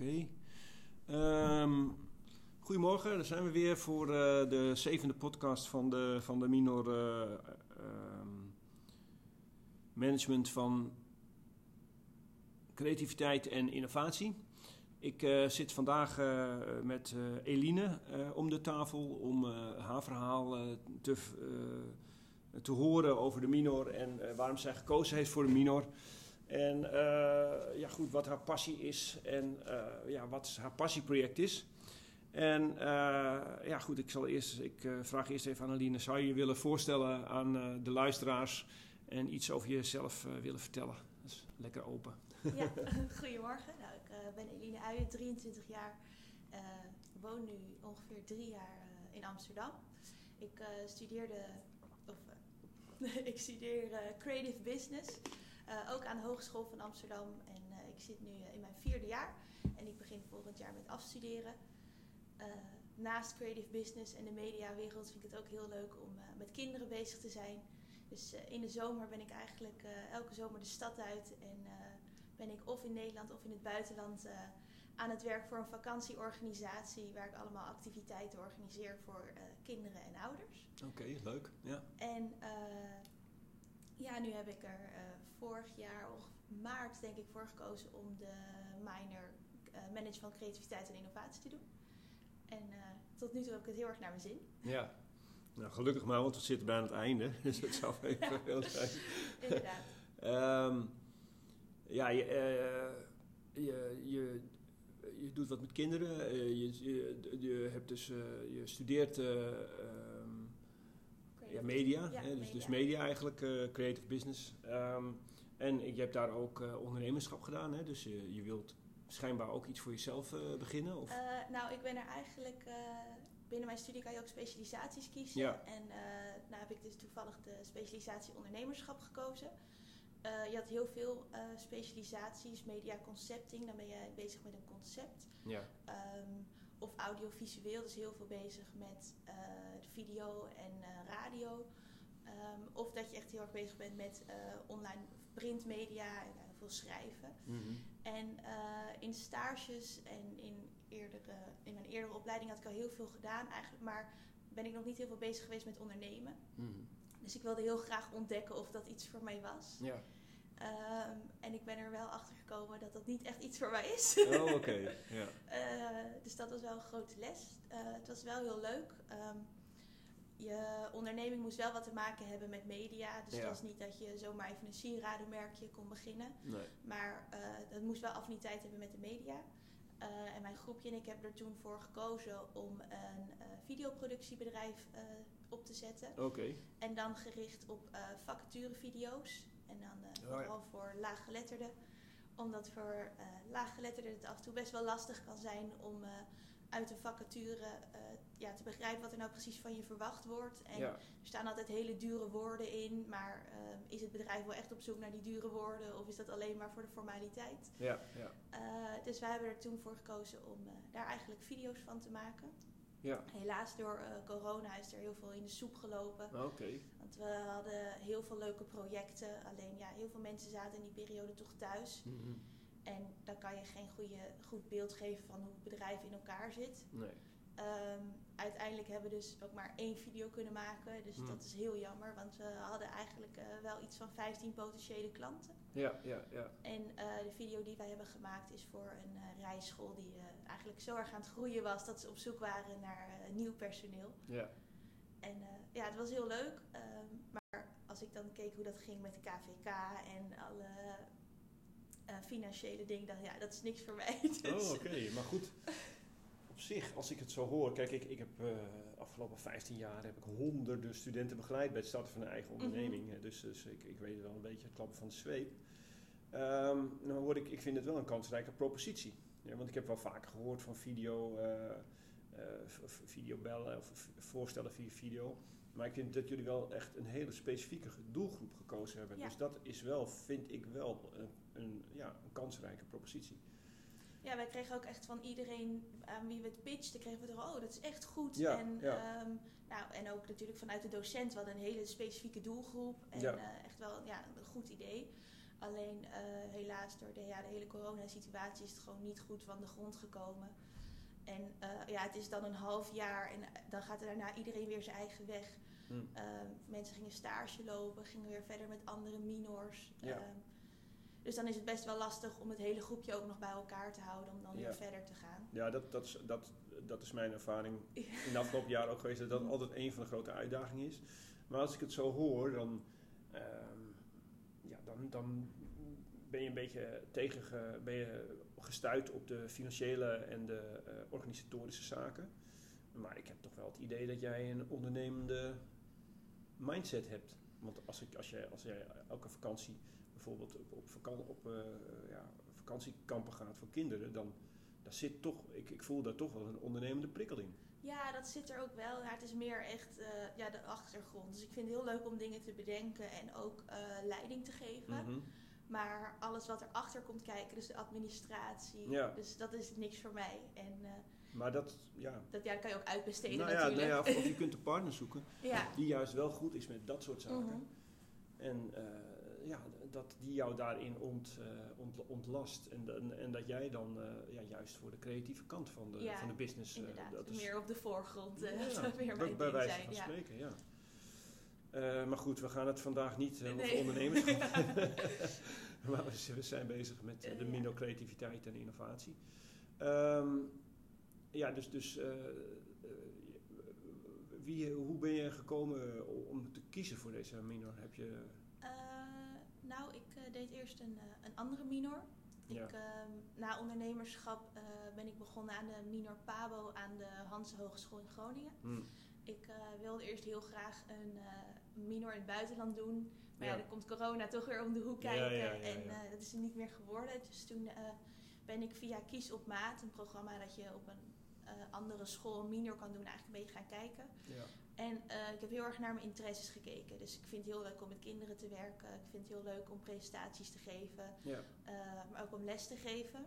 Oké. Ehm, goedemorgen, daar zijn we weer voor eh, de zevende podcast van de, van de Minor eh, ehm, Management van Creativiteit en Innovatie. Ik eh, zit vandaag met Eline om de tafel om haar verhaal te, te horen over de Minor en waarom zij gekozen heeft voor de Minor. En eh, ja, goed, wat haar passie is en eh, ja, wat haar passieproject is. En eh, ja, goed, ik, zal eerst, ik vraag eerst even aan Aline, zou je je willen voorstellen aan de luisteraars en iets over jezelf willen vertellen? Dat is lekker open. Ja, goedemorgen. Nou, ik ben Eline Uijen, 23 jaar. woon nu ongeveer drie jaar in Amsterdam. Ik eh, studeerde, of ik studeer creative business, eh, ook aan de Hogeschool van Amsterdam. En eh, ik zit nu eh, in mijn vierde jaar en ik begin volgend jaar met afstuderen. Naast creative business en de mediawereld vind ik het ook heel leuk om met kinderen bezig te zijn. Dus in de zomer ben ik eigenlijk elke zomer de stad uit en ben ik of in Nederland of in het buitenland aan het werk voor een vakantieorganisatie waar ik allemaal activiteiten organiseer voor kinderen en ouders. Oké, leuk. Ja. En ja, nu heb ik er eh, vorig jaar, of maart denk ik, voor gekozen om de minor eh management van creativiteit en innovatie te doen. En eh, tot nu toe heb ik het heel erg naar mijn zin. ja. Nou, gelukkig maar, want we zitten bijna aan het einde. Dus het zou even veel zijn. Inderdaad. Ehm, ja, je, je, je, je doet wat met kinderen. Je, je, je, hebt dus, je studeert ja, media, Ja, hè, dus, dus media. media eigenlijk, eh, creative business. Ehm, en je hebt daar ook eh, ondernemerschap gedaan, hè? dus je, je wilt schijnbaar ook iets voor jezelf eh, beginnen? Of? Nou, ik ben er eigenlijk. binnen mijn studie kan je ook specialisaties kiezen. Ja. En nou heb ik dus toevallig de specialisatie ondernemerschap gekozen. Je had heel veel specialisaties, media concepting, dan ben je bezig met een concept. ja. Ehm, of audiovisueel, dus heel veel bezig met eh, de video en eh, radio. Ehm, of dat je echt heel erg bezig bent met eh, online printmedia en heel veel schrijven. Mhm. En in stages en in, eerdere, in mijn eerdere opleiding had ik al heel veel gedaan eigenlijk, maar ben ik nog niet heel veel bezig geweest met ondernemen. Mhm. Dus ik wilde heel graag ontdekken of dat iets voor mij was. Ja. Ehm, en ik ben er wel achter gekomen dat dat niet echt iets voor mij is. Oh, oké. Ja. Eh, dus dat was wel een grote les. Eh, het was wel heel leuk. Ehm, je onderneming moest wel wat te maken hebben met media. Dus Ja. het was niet dat je zomaar even een sieradenmerkje kon beginnen. Nee. Maar eh, dat moest wel affiniteit hebben met de media. En mijn groepje en ik hebben er toen voor gekozen om een videoproductiebedrijf op te zetten. Oké. En dan gericht op vacaturevideo's. En dan eh, ja. vooral voor laaggeletterden. Omdat voor eh laaggeletterden het af en toe best wel lastig kan zijn om eh, uit een vacature ja, te begrijpen wat er nou precies van je verwacht wordt. En Ja. er staan altijd hele dure woorden in. Maar eh, is het bedrijf wel echt op zoek naar die dure woorden? Of is dat alleen maar voor de formaliteit? Ja. Ja. Dus wij hebben er toen voor gekozen om daar eigenlijk video's van te maken. Ja. Helaas door eh, corona is er heel veel in de soep gelopen. Oké. Want we hadden heel veel leuke projecten. Alleen ja, heel veel mensen zaten in die periode toch thuis. Mhm. En dan kan je geen goede, goed beeld geven van hoe het bedrijf in elkaar zit. Nee. Ehm, uiteindelijk hebben we dus ook maar één video kunnen maken. Dus Hmm. dat is heel jammer. Want we hadden eigenlijk eh, wel iets van 15 potentiële klanten. Ja, ja, ja. En eh, de video die wij hebben gemaakt is voor een eh, rijschool die eigenlijk zo erg aan het groeien was dat ze op zoek waren naar nieuw personeel. Ja. En ja, het was heel leuk. ehm, maar als ik dan keek hoe dat ging met de KVK en alle financiële dingen, dacht ja, dat is niks voor mij. Dus, Oh, oké. Maar goed, op zich, als ik het zo hoor... Kijk, ik, ik heb uh, afgelopen 15 jaar heb ik honderden studenten begeleid... bij het starten van een eigen onderneming. Mm -hmm. Dus, dus ik, ik weet wel een beetje het klappen van de zweep. Um, nou hoor ik, ik vind het wel een kansrijke propositie. Ja, want ik heb wel vaker gehoord van video... Uh, uh, videobellen of voorstellen via video. Maar ik vind dat jullie wel echt een hele specifieke doelgroep gekozen hebben. Ja. Dus dat is wel, vind ik wel, een, een, ja, een kansrijke propositie. Ja, wij kregen ook echt van iedereen aan wie we het pitchten, kregen we er oh, dat is echt goed. Ja, en, ja. Um, nou, en ook natuurlijk vanuit de docent, we hadden een hele specifieke doelgroep. En ja. uh, echt wel ja, een goed idee. Alleen eh, helaas door de, ja, de hele coronasituatie is het gewoon niet goed van de grond gekomen. En eh, ja, het is dan een half jaar en dan gaat er daarna iedereen weer zijn eigen weg. Hm. Ehm, mensen gingen stage lopen, gingen weer verder met andere minors. Ja. Ehm, dus dan is het best wel lastig om het hele groepje ook nog bij elkaar te houden om dan Ja. weer verder te gaan. Ja, dat, dat, is, dat, dat is mijn ervaring in de afgelopen jaren ook geweest. Dat dat altijd een van de grote uitdagingen is. Maar als ik het zo hoor, dan, ehm, ja, dan, dan ben je een beetje tegen, ben je gestuurd op de financiële en de eh, organisatorische zaken. Maar ik heb toch wel het idee dat jij een ondernemende mindset hebt. Want als, ik, als, jij, als jij elke vakantie bijvoorbeeld op, op, vakan- op eh, ja, vakantiekampen gaat voor kinderen, dan daar zit toch, ik, ik voel daar toch wel een ondernemende prikkel in. Ja, dat zit er ook wel. Maar het is meer echt eh, ja, de achtergrond. Dus ik vind het heel leuk om dingen te bedenken en ook eh, leiding te geven. Mhm. Maar alles wat erachter komt kijken, dus de administratie, Ja. dus dat is niks voor mij. En eh, Maar dat, ja. dat, ja, dat kan je ook uitbesteden Nou ja, nou natuurlijk. ja, of je kunt een partner zoeken ja. die juist wel goed is met dat soort zaken. Mhm. En eh, ja, dat die jou daarin ont, eh, ont- ontlast. En, en dat jij dan eh, ja, juist voor de creatieve kant van de, Ja, van de business. eh, Inderdaad, dat is, meer op de voorgrond. Ja, weer bij, bij wijze zijn. van ja. spreken, ja. Maar goed, we gaan het vandaag niet over Nee. ondernemerschap maar we zijn bezig met de Ja. minocreativiteit en innovatie. Ehm, ja, dus, dus wie, hoe ben je gekomen om te kiezen voor deze minor? Heb je... Nou, ik eh, deed eerst een, eh, een andere minor. Ja. Ik, ehm, na ondernemerschap eh, ben ik begonnen aan de minor Pabo aan de Hanse Hogeschool in Groningen. Hm, Ik wilde eerst heel graag een minor in het buitenland doen. Maar ja. Ja. dan komt corona toch weer om de hoek kijken. ja, En dat is er niet meer geworden. Dus toen ben ik via Kies op Maat, een programma dat je op een andere school minor kan doen, eigenlijk een beetje gaan kijken. ja. En eh, ik heb heel erg naar mijn interesses gekeken. Dus ik vind het heel leuk om met kinderen te werken. Ik vind het heel leuk om presentaties te geven. Ja. eh, maar ook om les te geven.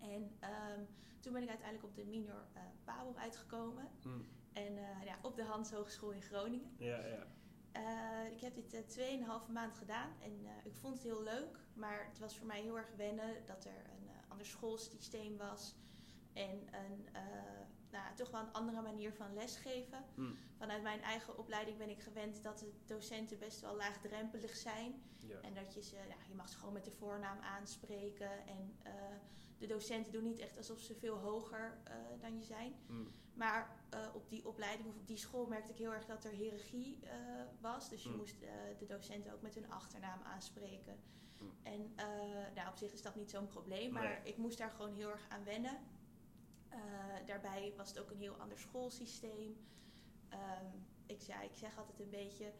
En ehm, toen ben ik uiteindelijk op de minor eh Pabo uitgekomen. Hm, En eh, ja, op de Hans Hogeschool in Groningen. ja, ja. Eh, ik heb dit eh, tweeënhalve maand gedaan en eh, ik vond het heel leuk. Maar het was voor mij heel erg wennen dat er een eh, ander schoolsysteem was. En een, eh, nou, toch wel een andere manier van lesgeven. Hm, Vanuit mijn eigen opleiding ben ik gewend dat de docenten best wel laagdrempelig zijn. ja. En dat je ze, ja, je mag ze gewoon met de voornaam aanspreken. En eh, de docenten doen niet echt alsof ze veel hoger eh, dan je zijn. Hm, Maar op die opleiding of op die school merkte ik heel erg dat er hiërarchie was. Dus je Mm. moest de docenten ook met hun achternaam aanspreken. En nou, op zich is dat niet zo'n probleem, maar Nee. ik moest daar gewoon heel erg aan wennen. Eh, daarbij was het ook een heel ander schoolsysteem. Ehm, ik, ja, ik zeg altijd een beetje,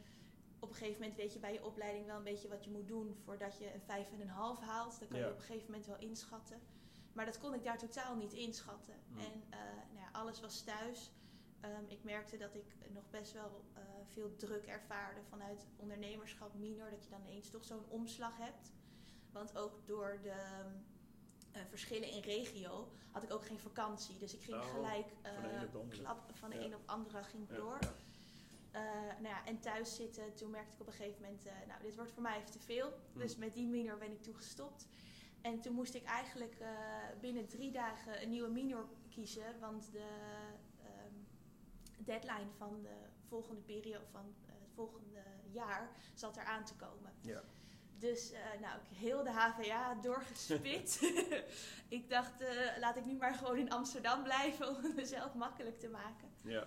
op een gegeven moment weet je bij je opleiding wel een beetje wat je moet doen voordat je een vijf en een half haalt. Dan kan Ja. je op een gegeven moment wel inschatten. Maar dat kon ik daar totaal niet inschatten. Hmm. En eh, nou ja, alles was thuis. Ehm, ik merkte dat ik nog best wel eh, veel druk ervaarde vanuit ondernemerschap minor. Dat je dan ineens toch zo'n omslag hebt. Want ook door de eh, verschillen in regio had ik ook geen vakantie. Dus ik ging Oh, gelijk van de eh, ene op de andere. klap van de Ja. een op de andere ging ik Ja, door. ja. Eh, nou ja, en thuis zitten, toen merkte ik op een gegeven moment, eh, nou, dit wordt voor mij even te veel. Hmm. Dus met die minor ben ik toen gestopt. En toen moest ik eigenlijk eh, binnen drie dagen een nieuwe minor kiezen, want de ehm, deadline van de volgende periode, van eh, het volgende jaar, zat er aan te komen. Ja. Dus eh, nou, ik heel de HVA doorgespit. ik dacht, eh, laat ik nu maar gewoon in Amsterdam blijven om het mezelf makkelijk te maken. Ja.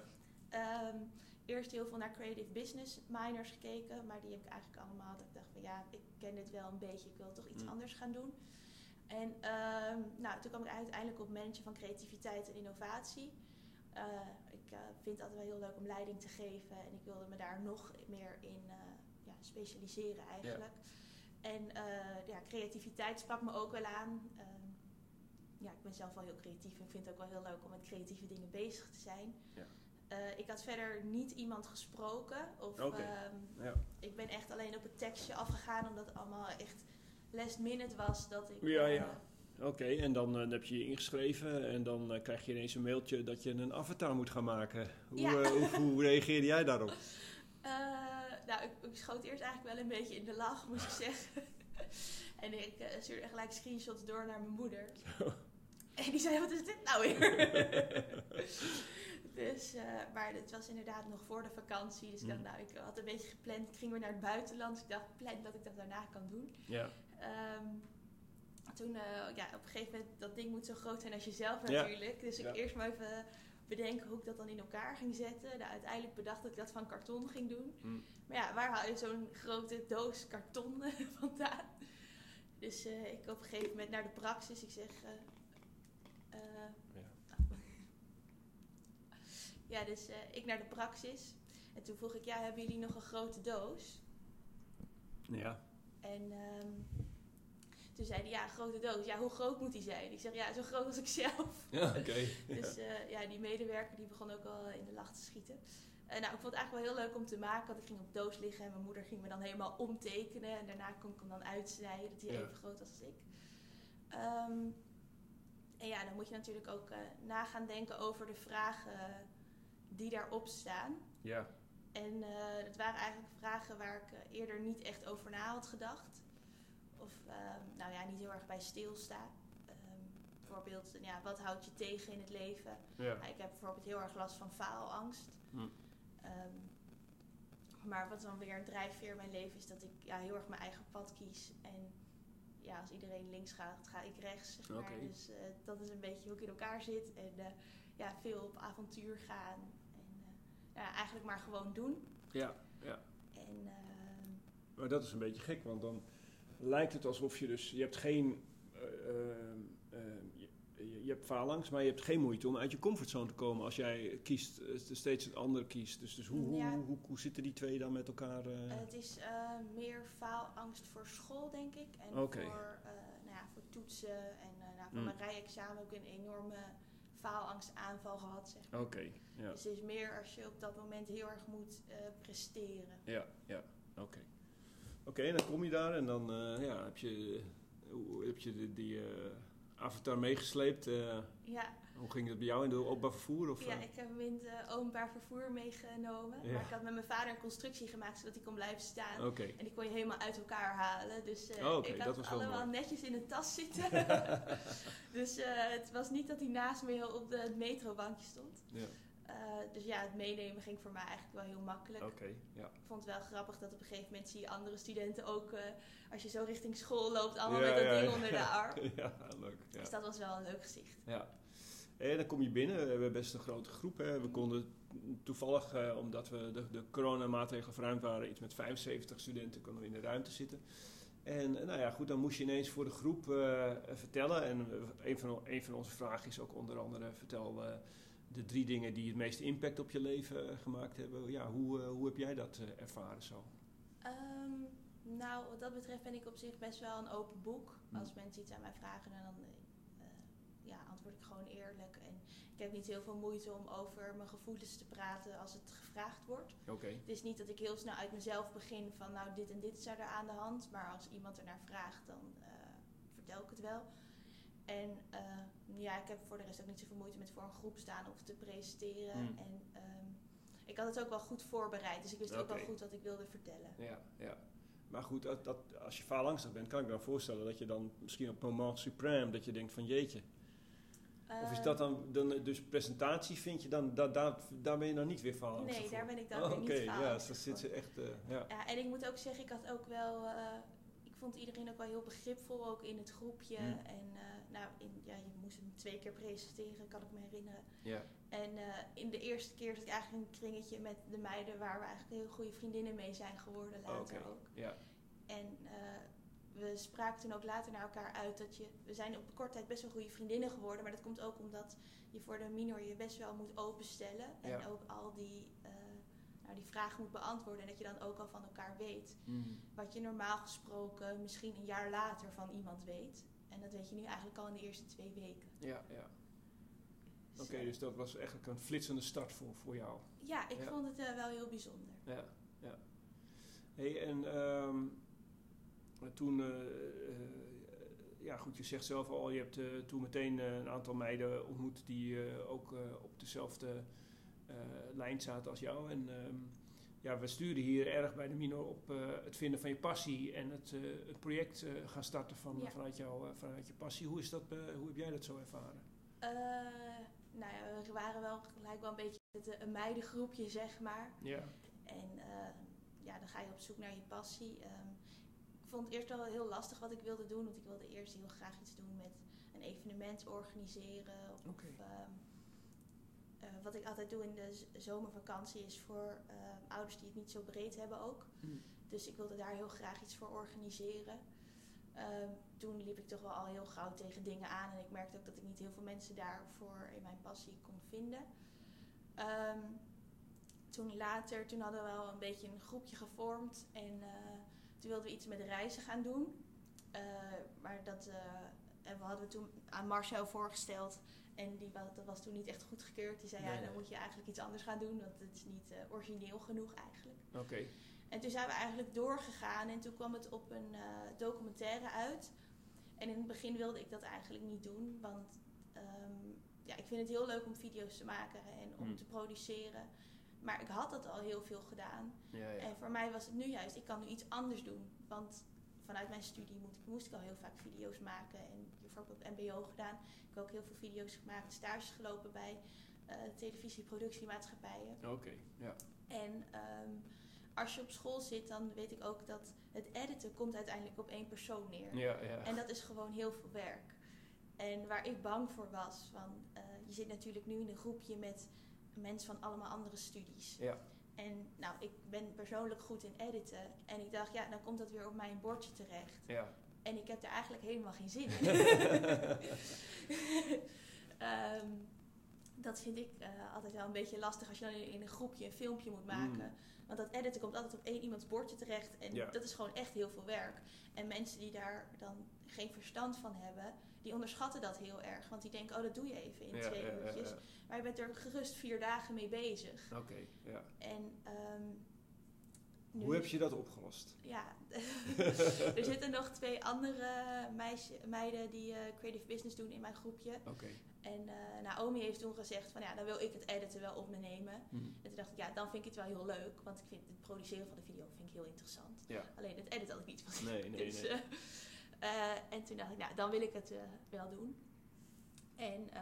Ehm, eerst heel veel naar creative business minors gekeken, maar die heb ik eigenlijk allemaal. Dat ik dacht van ja, ik ken dit wel een beetje, ik wil toch iets Mm. anders gaan doen. En ehm, nou, toen kwam ik uiteindelijk op managen van creativiteit en innovatie. Eh, ik vind het altijd wel heel leuk om leiding te geven en ik wilde me daar nog meer in ja, specialiseren eigenlijk. En eh, ja, creativiteit sprak me ook wel aan. Ehm, ja, ik ben zelf wel heel creatief en vind het ook wel heel leuk om met creatieve dingen bezig te zijn. Ja. Eh, ik had verder niet iemand gesproken. Of ehm, Ja. ik ben echt alleen op het tekstje afgegaan omdat het allemaal echt last minute was. Dat ik, Ja, eh, ja. Oké, en dan heb je je ingeschreven en dan krijg je ineens een mailtje dat je een avatar moet gaan maken. Hoe, Ja. hoe, hoe reageerde jij daarop? eh, nou, ik, ik schoot eerst eigenlijk wel een beetje in de lach, moet ik zeggen. en ik uh, stuurde gelijk screenshots door naar mijn moeder. En die zei, wat is dit nou weer? dus, uh, maar het was inderdaad nog voor de vakantie. Dus ik dacht, nou, ik had een beetje gepland. Ik ging weer naar het buitenland. Dus ik dacht, plan dat ik dat daarna kan doen. Ja. Um, toen, uh, ja, op een gegeven moment, dat ding moet zo groot zijn als jezelf natuurlijk. Dus ik eerst maar even bedenken hoe ik dat dan in elkaar ging zetten. Nou, uiteindelijk bedacht dat ik dat van karton ging doen. Mm. Maar ja, waar haal je zo'n grote doos karton vandaan? Dus eh, ik op een gegeven moment naar de praxis. Ik zeg... eh, eh, Ja. ja, dus eh, ik naar de praxis. En toen vroeg ik, ja, hebben jullie nog een grote doos? Ja. En ehm, toen zei hij, ja, grote doos. Ja, hoe groot moet die zijn? Ik zeg, ja, zo groot als ik zelf. Ja, oké. Dus eh, ja, die medewerker die begon ook al in de lach te schieten. Eh, nou, ik vond het eigenlijk wel heel leuk om te maken. Want ik ging op doos liggen en mijn moeder ging me dan helemaal omtekenen. En daarna kon ik hem dan uitsnijden, dat hij Ja. even groot was als ik. Ehm, en ja, dan moet je natuurlijk ook eh na gaan denken over de vragen die daarop staan. Ja. En eh het waren eigenlijk vragen waar ik eh, eerder niet echt over na had gedacht. Of ehm, nou ja, niet heel erg bij stilsta. Ehm, bijvoorbeeld, ja, wat houdt je tegen in het leven? Ja. Ik heb bijvoorbeeld heel erg last van faalangst. Hm. Ehm, maar wat dan weer een drijfveer in mijn leven is dat ik ja, heel erg mijn eigen pad kies. En ja, als iedereen links gaat, ga ik rechts. Zeg maar. Oké. Dus eh, dat is een beetje hoe ik in elkaar zit. En eh, ja, veel op avontuur gaan. En eh, ja, eigenlijk maar gewoon doen. Ja. Ja. En Maar dat is een beetje gek, want dan lijkt het alsof je dus... Je hebt geen... eh, eh, eh, je, je- hebt faalangst, maar je hebt geen moeite om uit je comfortzone te komen als jij kiest, steeds een ander kiest. Dus, dus hoe, hoe, Ja. hoe, hoe, hoe zitten die twee dan met elkaar? het is meer faalangst voor school, denk ik. En voor, nou ja, voor toetsen. En nou, voor Mm. mijn rijexamen heb ik een enorme faalangstaanval gehad, zeg maar. Oké, ja. Dus het is meer als je op dat moment heel erg moet presteren. Ja, ja, oké. Oké, en dan kom je daar en dan eh, ja, heb je, heb je die, die eh, avatar meegesleept. eh, Ja, hoe ging het bij jou in de openbaar vervoer? Of, ja ik heb hem in het openbaar vervoer meegenomen. Ja. Maar ik had met mijn vader een constructie gemaakt zodat hij kon blijven staan. Oké, En die kon je helemaal uit elkaar halen. Dus Oh, oké, ik dat had het allemaal mooi. netjes in de tas zitten. dus het was niet dat hij naast me heel op de, het metrobankje stond. ja, Eh, dus ja, het meenemen ging voor mij eigenlijk wel heel makkelijk. oké, ja. Ik vond het wel grappig dat op een gegeven moment zie je andere studenten ook, eh, als je zo richting school loopt, allemaal Ja, met dat ja, ding onder de arm. Ja, leuk. Ja. Dus dat was wel een leuk gezicht. Ja. En dan kom je binnen. We hebben best een grote groep. Hè. We konden toevallig, eh, omdat we de, de coronamaatregelen verruimd waren, iets met 75 studenten konden we in de ruimte zitten. En eh, nou ja, goed, dan moest je ineens voor de groep eh, vertellen. En eh, een van, een van onze vragen is ook onder andere: vertel eh, de drie dingen die het meeste impact op je leven eh, gemaakt hebben. Ja, hoe, eh, hoe heb jij dat eh, ervaren zo? Ehm, nou, wat dat betreft ben ik op zich best wel een open boek. Hm. Als mensen iets aan mij vragen, dan ja, antwoord ik gewoon eerlijk. En ik heb niet heel veel moeite om over mijn gevoelens te praten als het gevraagd wordt. Oké. Het is niet dat ik heel snel uit mezelf begin van nou dit en dit is er aan de hand. Maar als iemand er naar vraagt, dan vertel ik het wel. En eh, ja, ik heb voor de rest ook niet zoveel moeite met voor een groep staan of te presenteren. Hmm. En ehm, ik had het ook wel goed voorbereid, dus ik wist ook wel goed wat ik wilde vertellen. Ja, ja. Maar goed, dat, dat, als je faalangstig bent, kan ik me dan voorstellen dat je dan misschien op moment supreme, dat je denkt van jeetje. Of is Ehm, dat dan, dan dus presentatie vind je dan, da, da, daar ben je dan niet weer faalangstig Nee, voor? daar ben ik dan Oh, weer niet ja, faalangstig dus zit ze echt, eh, ja. Ja, en ik moet ook zeggen, ik had ook wel. Ik vond iedereen ook wel heel begripvol, ook in het groepje. Hmm. En eh, nou, in, ja, je moest hem twee keer presenteren, kan ik me herinneren. ja. En eh, in de eerste keer zat ik eigenlijk een kringetje met de meiden waar we eigenlijk heel goede vriendinnen mee zijn geworden later ook. ja. En eh, we spraken toen ook later naar elkaar uit dat je. We zijn op korte tijd best wel goede vriendinnen geworden. Maar dat komt ook omdat je voor de minor je best wel moet openstellen. En ook al die, nou, die vragen moet beantwoorden. En dat je dan ook al van elkaar weet. Mhm. Wat je normaal gesproken misschien een jaar later van iemand weet. En dat weet je nu eigenlijk al in de eerste twee weken. Ja, ja. Dus, Oké, eh, dus dat was eigenlijk een flitsende start voor, voor jou. Ja, ik Ja. vond het eh, wel heel bijzonder. Ja, ja. Hey, en ehm, toen, eh, ja goed, je zegt zelf al, je hebt toen meteen een aantal meiden ontmoet die ook op dezelfde lijn zaten als jou. En ehm, ja, we sturen hier erg bij de Minor op eh, het vinden van je passie en het, eh, het project eh, gaan starten van, Ja. vanuit, jou, eh, vanuit je passie. Hoe, is dat, eh, hoe heb jij dat zo ervaren? Eh, nou ja, we waren wel gelijk wel een beetje het, eh, een meidengroepje, zeg maar. Ja, En eh, ja, dan ga je op zoek naar je passie. Ehm, ik vond het eerst wel heel lastig wat ik wilde doen. Want ik wilde eerst heel graag iets doen met een evenement organiseren. Of, eh, wat ik altijd doe in de zomervakantie is voor ehm, ouders die het niet zo breed hebben ook. Hm. Dus ik wilde daar heel graag iets voor organiseren. Ehm, toen liep ik toch wel al heel gauw tegen dingen aan. En ik merkte ook dat ik niet heel veel mensen daarvoor in mijn passie kon vinden. Ehm, toen later, toen hadden we wel een beetje een groepje gevormd. En eh, toen wilden we iets met reizen gaan doen. Eh, maar dat eh, en we hadden toen aan Marcel voorgesteld. En die, dat was toen niet echt goedgekeurd. Die zei, Nee, ja, dan nee. moet je eigenlijk iets anders gaan doen. Want het is niet eh, origineel genoeg eigenlijk. oké. En toen zijn we eigenlijk doorgegaan en toen kwam het op een eh, documentaire uit. En in het begin wilde ik dat eigenlijk niet doen, want ehm, ja, ik vind het heel leuk om video's te maken en om Hmm. te produceren. Maar ik had dat al heel veel gedaan. Ja, ja. En voor mij was het nu juist, ik kan nu iets anders doen. Want vanuit mijn studie moet, moest ik al heel vaak video's maken. En bijvoorbeeld op MBO gedaan. Ik heb ook heel veel video's gemaakt, stages gelopen bij eh televisieproductiemaatschappijen. Oké, ja. En ehm, als je op school zit, dan weet ik ook dat het editen komt uiteindelijk op één persoon neer. Ja, ja. En dat is gewoon heel veel werk. En waar ik bang voor was, van, eh, je zit natuurlijk nu in een groepje met mensen van allemaal andere studies. Ja. En nou, ik ben persoonlijk goed in editen. En ik dacht, ja, dan komt dat weer op mijn bordje terecht. Ja. En ik heb er eigenlijk helemaal geen zin in. Ehm, dat vind ik eh, altijd wel een beetje lastig als je dan in, in een groepje een filmpje moet maken. Want dat editen komt altijd op één iemands bordje terecht. En Mm. Ja. dat is gewoon echt heel veel werk. En mensen die daar dan geen verstand van hebben, die onderschatten dat heel erg. Want die denken, oh dat doe je even in Ja, twee ja, uurtjes. ja. Maar je bent er gerust vier dagen mee bezig. Oké, ja. En ehm, nu Hoe heb je dat opgelost? ja, er zitten nog twee andere meisje, meiden die eh, creative business doen in mijn groepje. Oké. En eh, Naomi heeft toen gezegd van ja, dan wil ik het editen wel op me nemen. Hm. En toen dacht ik, ja, dan vind ik het wel heel leuk. Want ik vind het produceren van de video vind ik heel interessant. Ja. Alleen het editen had ik niet van. Nee, nee, Dus, nee. eh, eh, en toen dacht ik, nou, dan wil ik het eh, wel doen. En eh,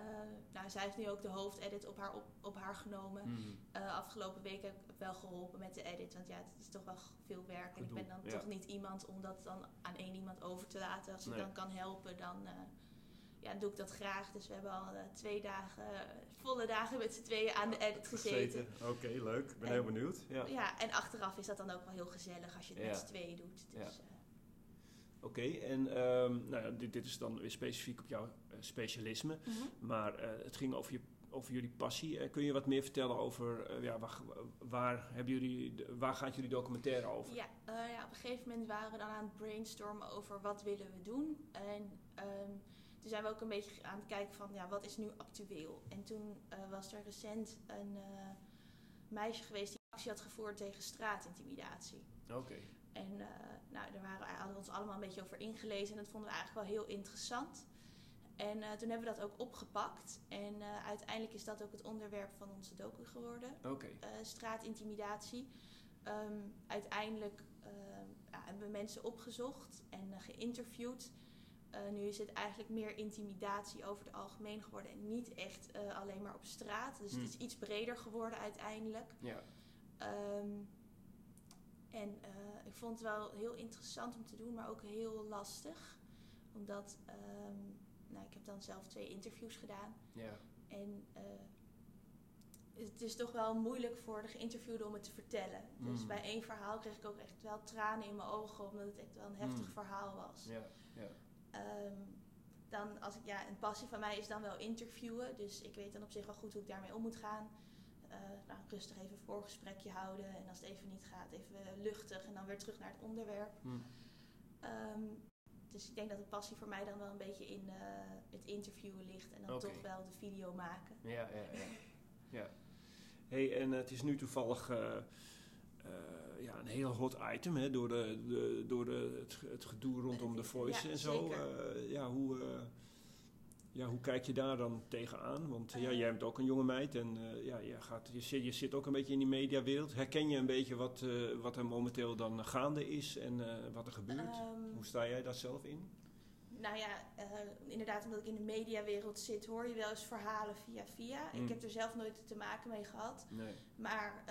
nou, zij heeft nu ook de hoofdedit op haar, op, op haar genomen. Hm. Eh, afgelopen week heb ik wel geholpen met de edit. Want ja, het is toch wel veel werk. En ik ben dan ja. toch niet iemand om dat dan aan één iemand over te laten. Als ik Nee. dan kan helpen, dan ja, doe ik dat graag. Dus we hebben al twee dagen, volle dagen met z'n tweeën aan de edit gezeten. Oké, leuk. Ik ben En- heel benieuwd. Ja. Ja, en achteraf is dat dan ook wel heel gezellig als je het Ja. met z'n tweeën doet. Dus, Ja. Oké, en ehm, nou dit, dit is dan weer specifiek op jouw eh, specialisme. mhm. Maar eh, het ging over, je, over jullie passie. Eh, kun je wat meer vertellen over ja, waar, waar, hebben jullie, waar gaat jullie documentaire over? Ja, ja, op een gegeven moment waren we dan aan het brainstormen over wat willen we doen. En ehm, toen zijn we ook een beetje aan het kijken van ja, wat is nu actueel. En toen was er recent een meisje geweest die actie had gevoerd tegen straatintimidatie. Oké, En eh, nou, daar waren, hadden we ons allemaal een beetje over ingelezen en dat vonden we eigenlijk wel heel interessant. En eh, toen hebben we dat ook opgepakt. En eh, uiteindelijk is dat ook het onderwerp van onze docu geworden oké. eh, straatintimidatie. Ehm, uiteindelijk ehm, ja, hebben we mensen opgezocht en geïnterviewd. Nu is het eigenlijk meer intimidatie over het algemeen geworden en niet echt alleen maar op straat. Dus Hmm. het is iets breder geworden uiteindelijk. Ja, Ehm, en eh, ik vond het wel heel interessant om te doen, maar ook heel lastig. Omdat, ehm, nou, ik heb dan zelf twee interviews gedaan. ja. En eh, het is toch wel moeilijk voor de geïnterviewde om het te vertellen. Dus Mm. bij één verhaal kreeg ik ook echt wel tranen in mijn ogen, omdat het echt wel een heftig Mm. verhaal was. ja, ja. Ehm, dan als ik, ja, een passie van mij is dan wel interviewen. Dus ik weet dan op zich wel goed hoe ik daarmee om moet gaan. Eh, nou, rustig even een voorgesprekje houden. En als het even niet gaat, even luchtig. En dan weer terug naar het onderwerp. Hm. Ehm, dus ik denk dat de passie voor mij dan wel een beetje in eh, het interviewen ligt. En dan toch wel de video maken. Ja, ja, ja. ja. hey, en eh, het is nu toevallig ja, een heel hot item hè, door, de, de, door de, het, het gedoe rondom de voice Ja, en zo. Eh, ja, hoe, eh, Ja, hoe kijk je daar dan tegenaan? Want ja, jij bent ook een jonge meid en eh, ja, je, gaat, je, zit, je zit ook een beetje in die mediawereld. Herken je een beetje wat, eh, wat er momenteel dan gaande is en eh, wat er gebeurt? Ehm, Hoe sta jij daar zelf in? Nou ja, inderdaad, omdat ik in de mediawereld zit, hoor je wel eens verhalen via via. Mm. Ik heb er zelf nooit te maken mee gehad. Nee. Maar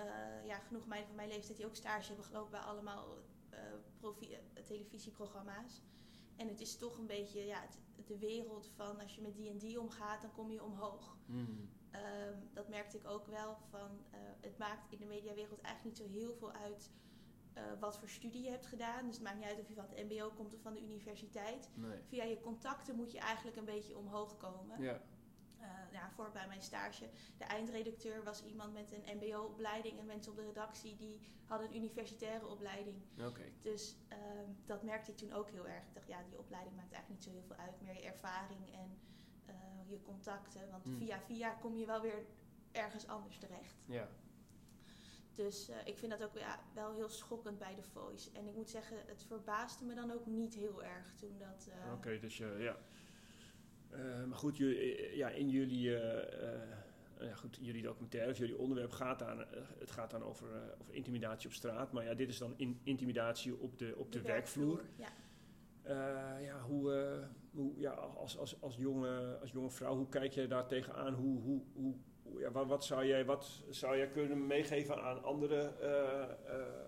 ja, genoeg meiden van mijn leeftijd die ook stage hebben gelopen bij allemaal televisieprogramma's. En het is toch een beetje ja, het- de wereld van als je met die en die omgaat, dan kom je omhoog. Mm. Ehm, dat merkte ik ook wel van eh, het maakt in de mediawereld eigenlijk niet zo heel veel uit eh, wat voor studie je hebt gedaan. Dus het maakt niet uit of je van het MBO komt of van de universiteit. Nee. Via je contacten moet je eigenlijk een beetje omhoog komen. Ja. Eh, ja, voor bij mijn stage, de eindredacteur was iemand met een MBO-opleiding en mensen op de redactie die hadden een universitaire opleiding. Oké. Dus ehm, dat merkte ik toen ook heel erg. Ik dacht, ja, die opleiding maakt eigenlijk niet zo heel veel uit, meer je ervaring en eh, je contacten. Want Hmm. via via kom je wel weer ergens anders terecht. Ja. Dus eh, ik vind dat ook ja, wel heel schokkend bij The Voice. En ik moet zeggen, het verbaasde me dan ook niet heel erg toen dat... Oké, dus ja. Eh, maar goed, jullie, ja, in jullie, eh, eh, ja, goed, jullie documentaire, of jullie onderwerp gaat dan, eh, het gaat dan over, eh, over intimidatie op straat. Maar ja, dit is dan in, intimidatie op de, op de, werkvloer. Ja. Eh, ja, hoe, eh, hoe, ja, als, als, als, jonge, als jonge vrouw, hoe kijk jij daar tegenaan? Hoe, hoe, hoe, ja, wat, wat, zou jij, wat zou jij kunnen meegeven aan andere eh, eh,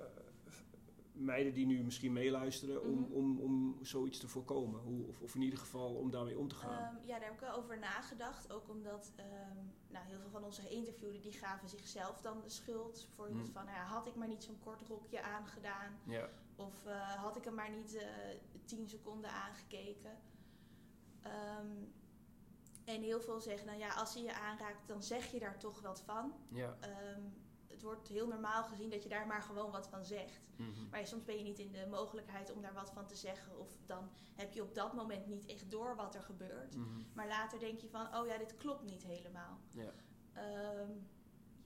meiden die nu misschien meeluisteren om, Mhm. om, om zoiets te voorkomen? Hoe, of, of in ieder geval om daarmee om te gaan? Ehm, ja, daar heb ik wel over nagedacht. Ook omdat ehm, nou, heel veel van onze geïnterviewden die gaven zichzelf dan de schuld. Bijvoorbeeld Hmm. van, nou ja, had ik maar niet zo'n kort rokje aangedaan. ja. Of eh, had ik hem maar niet eh, tien seconden aangekeken. Ehm, en heel veel zeggen, nou ja, als hij je aanraakt, dan zeg je daar toch wat van. Ja. Het wordt heel normaal gezien dat je daar maar gewoon wat van zegt. Mhm. Maar soms ben je niet in de mogelijkheid om daar wat van te zeggen. Of dan heb je op dat moment niet echt door wat er gebeurt. Mhm. Maar later denk je van, oh ja, dit klopt niet helemaal. Ja. Ehm,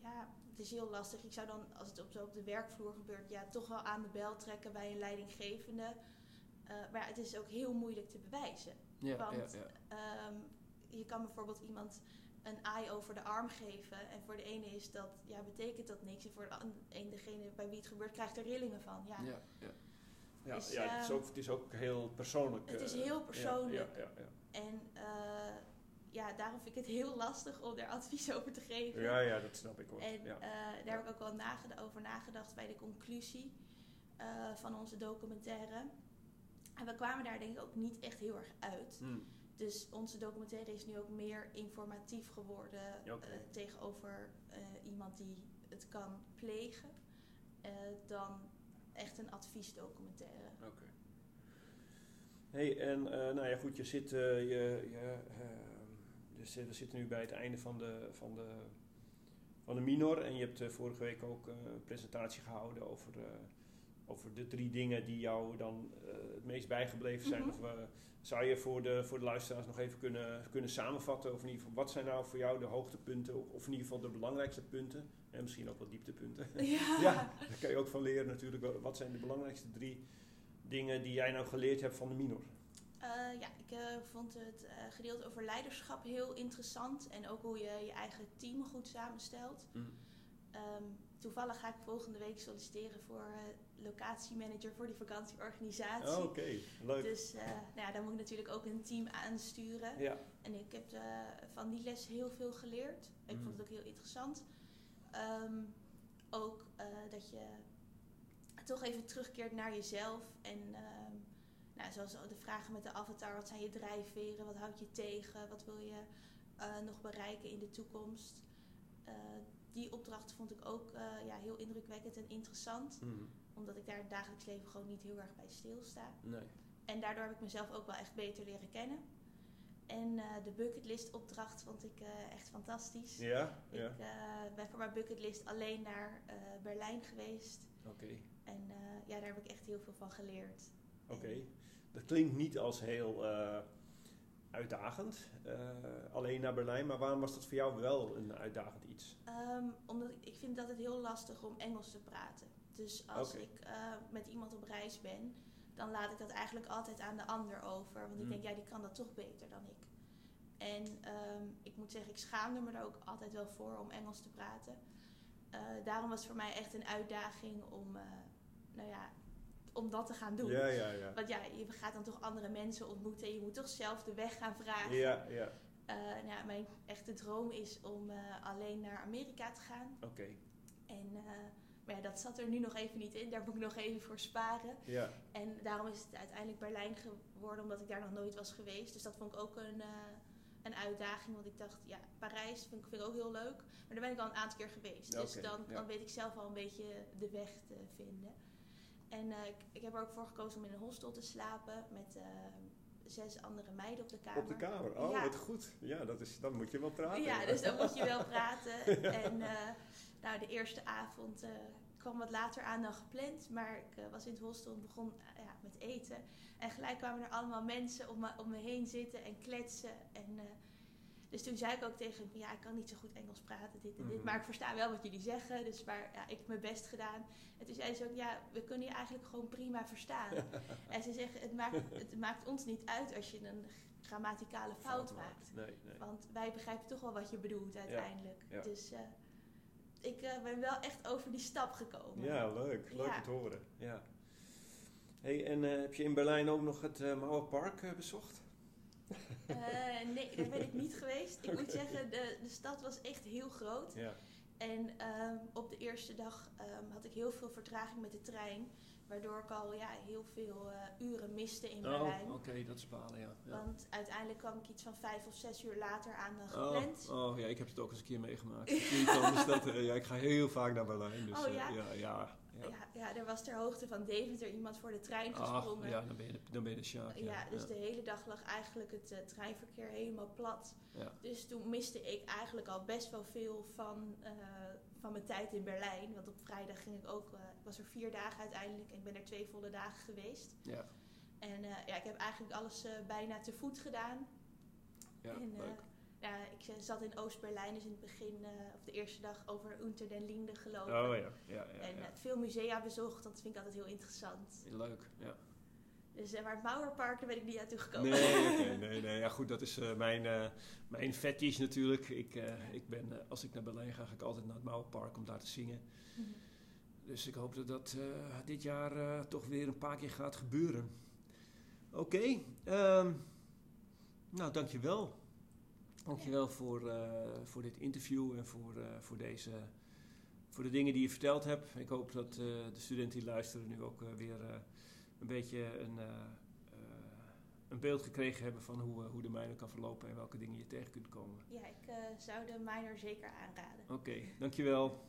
ja, het is heel lastig. Ik zou dan, als het op, zo op de werkvloer gebeurt, ja, toch wel aan de bel trekken bij een leidinggevende. Eh, maar het is ook heel moeilijk te bewijzen. Ja, Want ja, ja. ehm, je kan bijvoorbeeld iemand een aai over de arm geven. En voor de ene is dat, ja, betekent dat niks. En voor de een, degene bij wie het gebeurt, krijgt er rillingen van. Ja, Ja, ja. Ja, Dus, ja, het, is ehm, ook, het is ook heel persoonlijk. het is eh, heel persoonlijk. Ja, ja, ja. En eh, ja, daarom vind ik het heel lastig om daar advies over te geven. Ja, ja, dat snap ik hoor. En ja. eh, daar heb ik ook wel over nagedacht bij de conclusie eh, van onze documentaire. En we kwamen daar denk ik ook niet echt heel erg uit. Hm. Dus onze documentaire is nu ook meer informatief geworden eh, tegenover eh, iemand die het kan plegen, eh, dan echt een adviesdocumentaire. Oké. Hey, en nou ja, goed, je zit, je, je, zit- we zitten nu bij het einde van de, van de, van de minor. En je hebt vorige week ook een presentatie gehouden over, over de drie dingen die jou dan het meest bijgebleven zijn. Mhm. Of, zou je voor de, voor de luisteraars nog even kunnen, kunnen samenvatten? Of in ieder geval, wat zijn nou voor jou de hoogtepunten? Of, in ieder geval de belangrijkste punten? En misschien ook wat dieptepunten. Ja. Ja, daar kan je ook van leren natuurlijk. Wat zijn de belangrijkste drie dingen die jij nou geleerd hebt van de minor? Eh, ja, ik eh, vond het eh, gedeelte over leiderschap heel interessant. En ook hoe je je eigen team goed samenstelt. Ehm, toevallig ga ik volgende week solliciteren voor eh, locatiemanager voor die vakantieorganisatie. Oh, Oké, leuk. Dus eh, nou ja, daar moet ik natuurlijk ook een team aansturen. Ja, En ik heb eh, van die les heel veel geleerd. Ik vond het ook heel interessant. Ehm, ook dat je toch even terugkeert naar jezelf. En ehm, nou, zoals de vragen met de avatar. Wat zijn je drijfveren? Wat houdt je tegen? Wat wil je nog bereiken in de toekomst? Die opdracht vond ik ook eh, ja, heel indrukwekkend en interessant. Mhm. Omdat ik daar in het dagelijks leven gewoon niet heel erg bij stilsta. nee. En daardoor heb ik mezelf ook wel echt beter leren kennen. En eh, de bucketlist opdracht vond ik eh, echt fantastisch. Ja, ja. Ik ben voor mijn bucketlist alleen naar Berlijn geweest. Oké, En ja, daar heb ik echt heel veel van geleerd. oké. Dat klinkt niet als heel uitdagend, eh, alleen naar Berlijn. Maar waarom was dat voor jou wel een uitdagend iets? Ehm, omdat ik, ik vind dat het heel lastig om Engels te praten. Dus als ik eh, met iemand op reis ben, dan laat ik dat eigenlijk altijd aan de ander over. Want ik Hmm. denk, ja, die kan dat toch beter dan ik. En ehm, ik moet zeggen, ik schaamde me er ook altijd wel voor om Engels te praten. Eh, daarom was het voor mij echt een uitdaging om, nou ja, om dat te gaan doen. Ja, ja, ja. Want ja, je gaat dan toch andere mensen ontmoeten en je moet toch zelf de weg gaan vragen. Ja, ja. Eh, nou mijn echte droom is om eh, alleen naar Amerika te gaan. Oké. En, eh, maar ja, dat zat er nu nog even niet in. Daar moet ik nog even voor sparen. Ja. En daarom is het uiteindelijk Berlijn geworden, omdat ik daar nog nooit was geweest. Dus dat vond ik ook een, een uitdaging. Want ik dacht, ja, Parijs vind ik, vind ik ook heel leuk. Maar daar ben ik al een aantal keer geweest. Dus dan, ja. dan weet ik zelf al een beetje de weg te vinden. En eh, ik, ik heb er ook voor gekozen om in een hostel te slapen met eh, zes andere meiden op de kamer. Op de kamer. Oh, Ja. wat goed. Ja, dat is, dan moet je wel praten. Ja, dus dan moet je wel praten. En eh, nou, de eerste avond kwam wat later aan dan gepland. Maar ik was in het hostel en begon ja, met eten. En gelijk kwamen er allemaal mensen om me, om me heen zitten en kletsen. En, dus toen zei ik ook tegen hem, ja, ik kan niet zo goed Engels praten, dit en dit. Mhm. Maar ik versta wel wat jullie zeggen. Dus maar, ja, ik heb mijn best gedaan. En toen zei ze ook, ja, we kunnen je eigenlijk gewoon prima verstaan. en ze zeggen, het maakt, het maakt ons niet uit als je een grammaticale fout maakt. Nee, nee. Want wij begrijpen toch wel wat je bedoelt uiteindelijk. ja. Dus eh, ik eh, ben wel echt over die stap gekomen. Ja, leuk. Leuk Ja. te horen. Ja. Hey, en eh, heb je in Berlijn ook nog het uh, Mauerpark bezocht? Eh, nee, daar ben ik niet geweest. Ik moet zeggen, de, de stad was echt heel groot. Ja. En ehm, op de eerste dag ehm, had ik heel veel vertraging met de trein. Waardoor ik al ja, heel veel eh, uren miste in Berlijn. Oh, oké, dat is balen, ja. ja. Want uiteindelijk kwam ik iets van vijf of zes uur later aan dan gepland. Oh, oh ja, ik heb het ook eens een keer meegemaakt. Dat, eh, ja, ik ga heel vaak naar Berlijn. Dus, Oh, ja? ja, ja, ja. Ja, ja, er was ter hoogte van Deventer iemand voor de trein gesprongen. ja, dan ben je de, dan ben je de Sjaak. Ja, dus de hele dag lag eigenlijk het eh, treinverkeer helemaal plat. Dus toen miste ik eigenlijk al best wel veel van, eh, van mijn tijd in Berlijn. Want op vrijdag ging ik ook, eh, was er vier dagen uiteindelijk en ik ben er twee volle dagen geweest. Ja, En ja, ik heb eigenlijk alles bijna te voet gedaan. ja en, leuk. Ja, ik eh, zat in Oost-Berlijn, dus in het begin, eh, of de eerste dag, over Unter den Linden gelopen. Oh ja, ja, ja, en ja. eh, veel musea bezocht, dat vind ik altijd heel interessant. Leuk, ja. Dus, eh, maar het Mauerpark, daar ben ik niet naartoe gekomen. Nee, nee, nee. Ja, goed, dat is eh, mijn, eh mijn fetish natuurlijk. Ik, eh, ik ben, eh, als ik naar Berlijn ga, ga ik altijd naar het Mauerpark om daar te zingen. Mhm. Dus ik hoop dat dat eh, dit jaar eh, toch weer een paar keer gaat gebeuren. Oké, ehm, nou dankjewel. Dankjewel voor, eh, voor dit interview en voor, eh, voor, deze, voor de dingen die je verteld hebt. Ik hoop dat eh, de studenten die luisteren nu ook weer een beetje een, een beeld gekregen hebben van hoe, hoe de minor kan verlopen en welke dingen je tegen kunt komen. Ja, ik zou de minor zeker aanraden. Oké, dankjewel.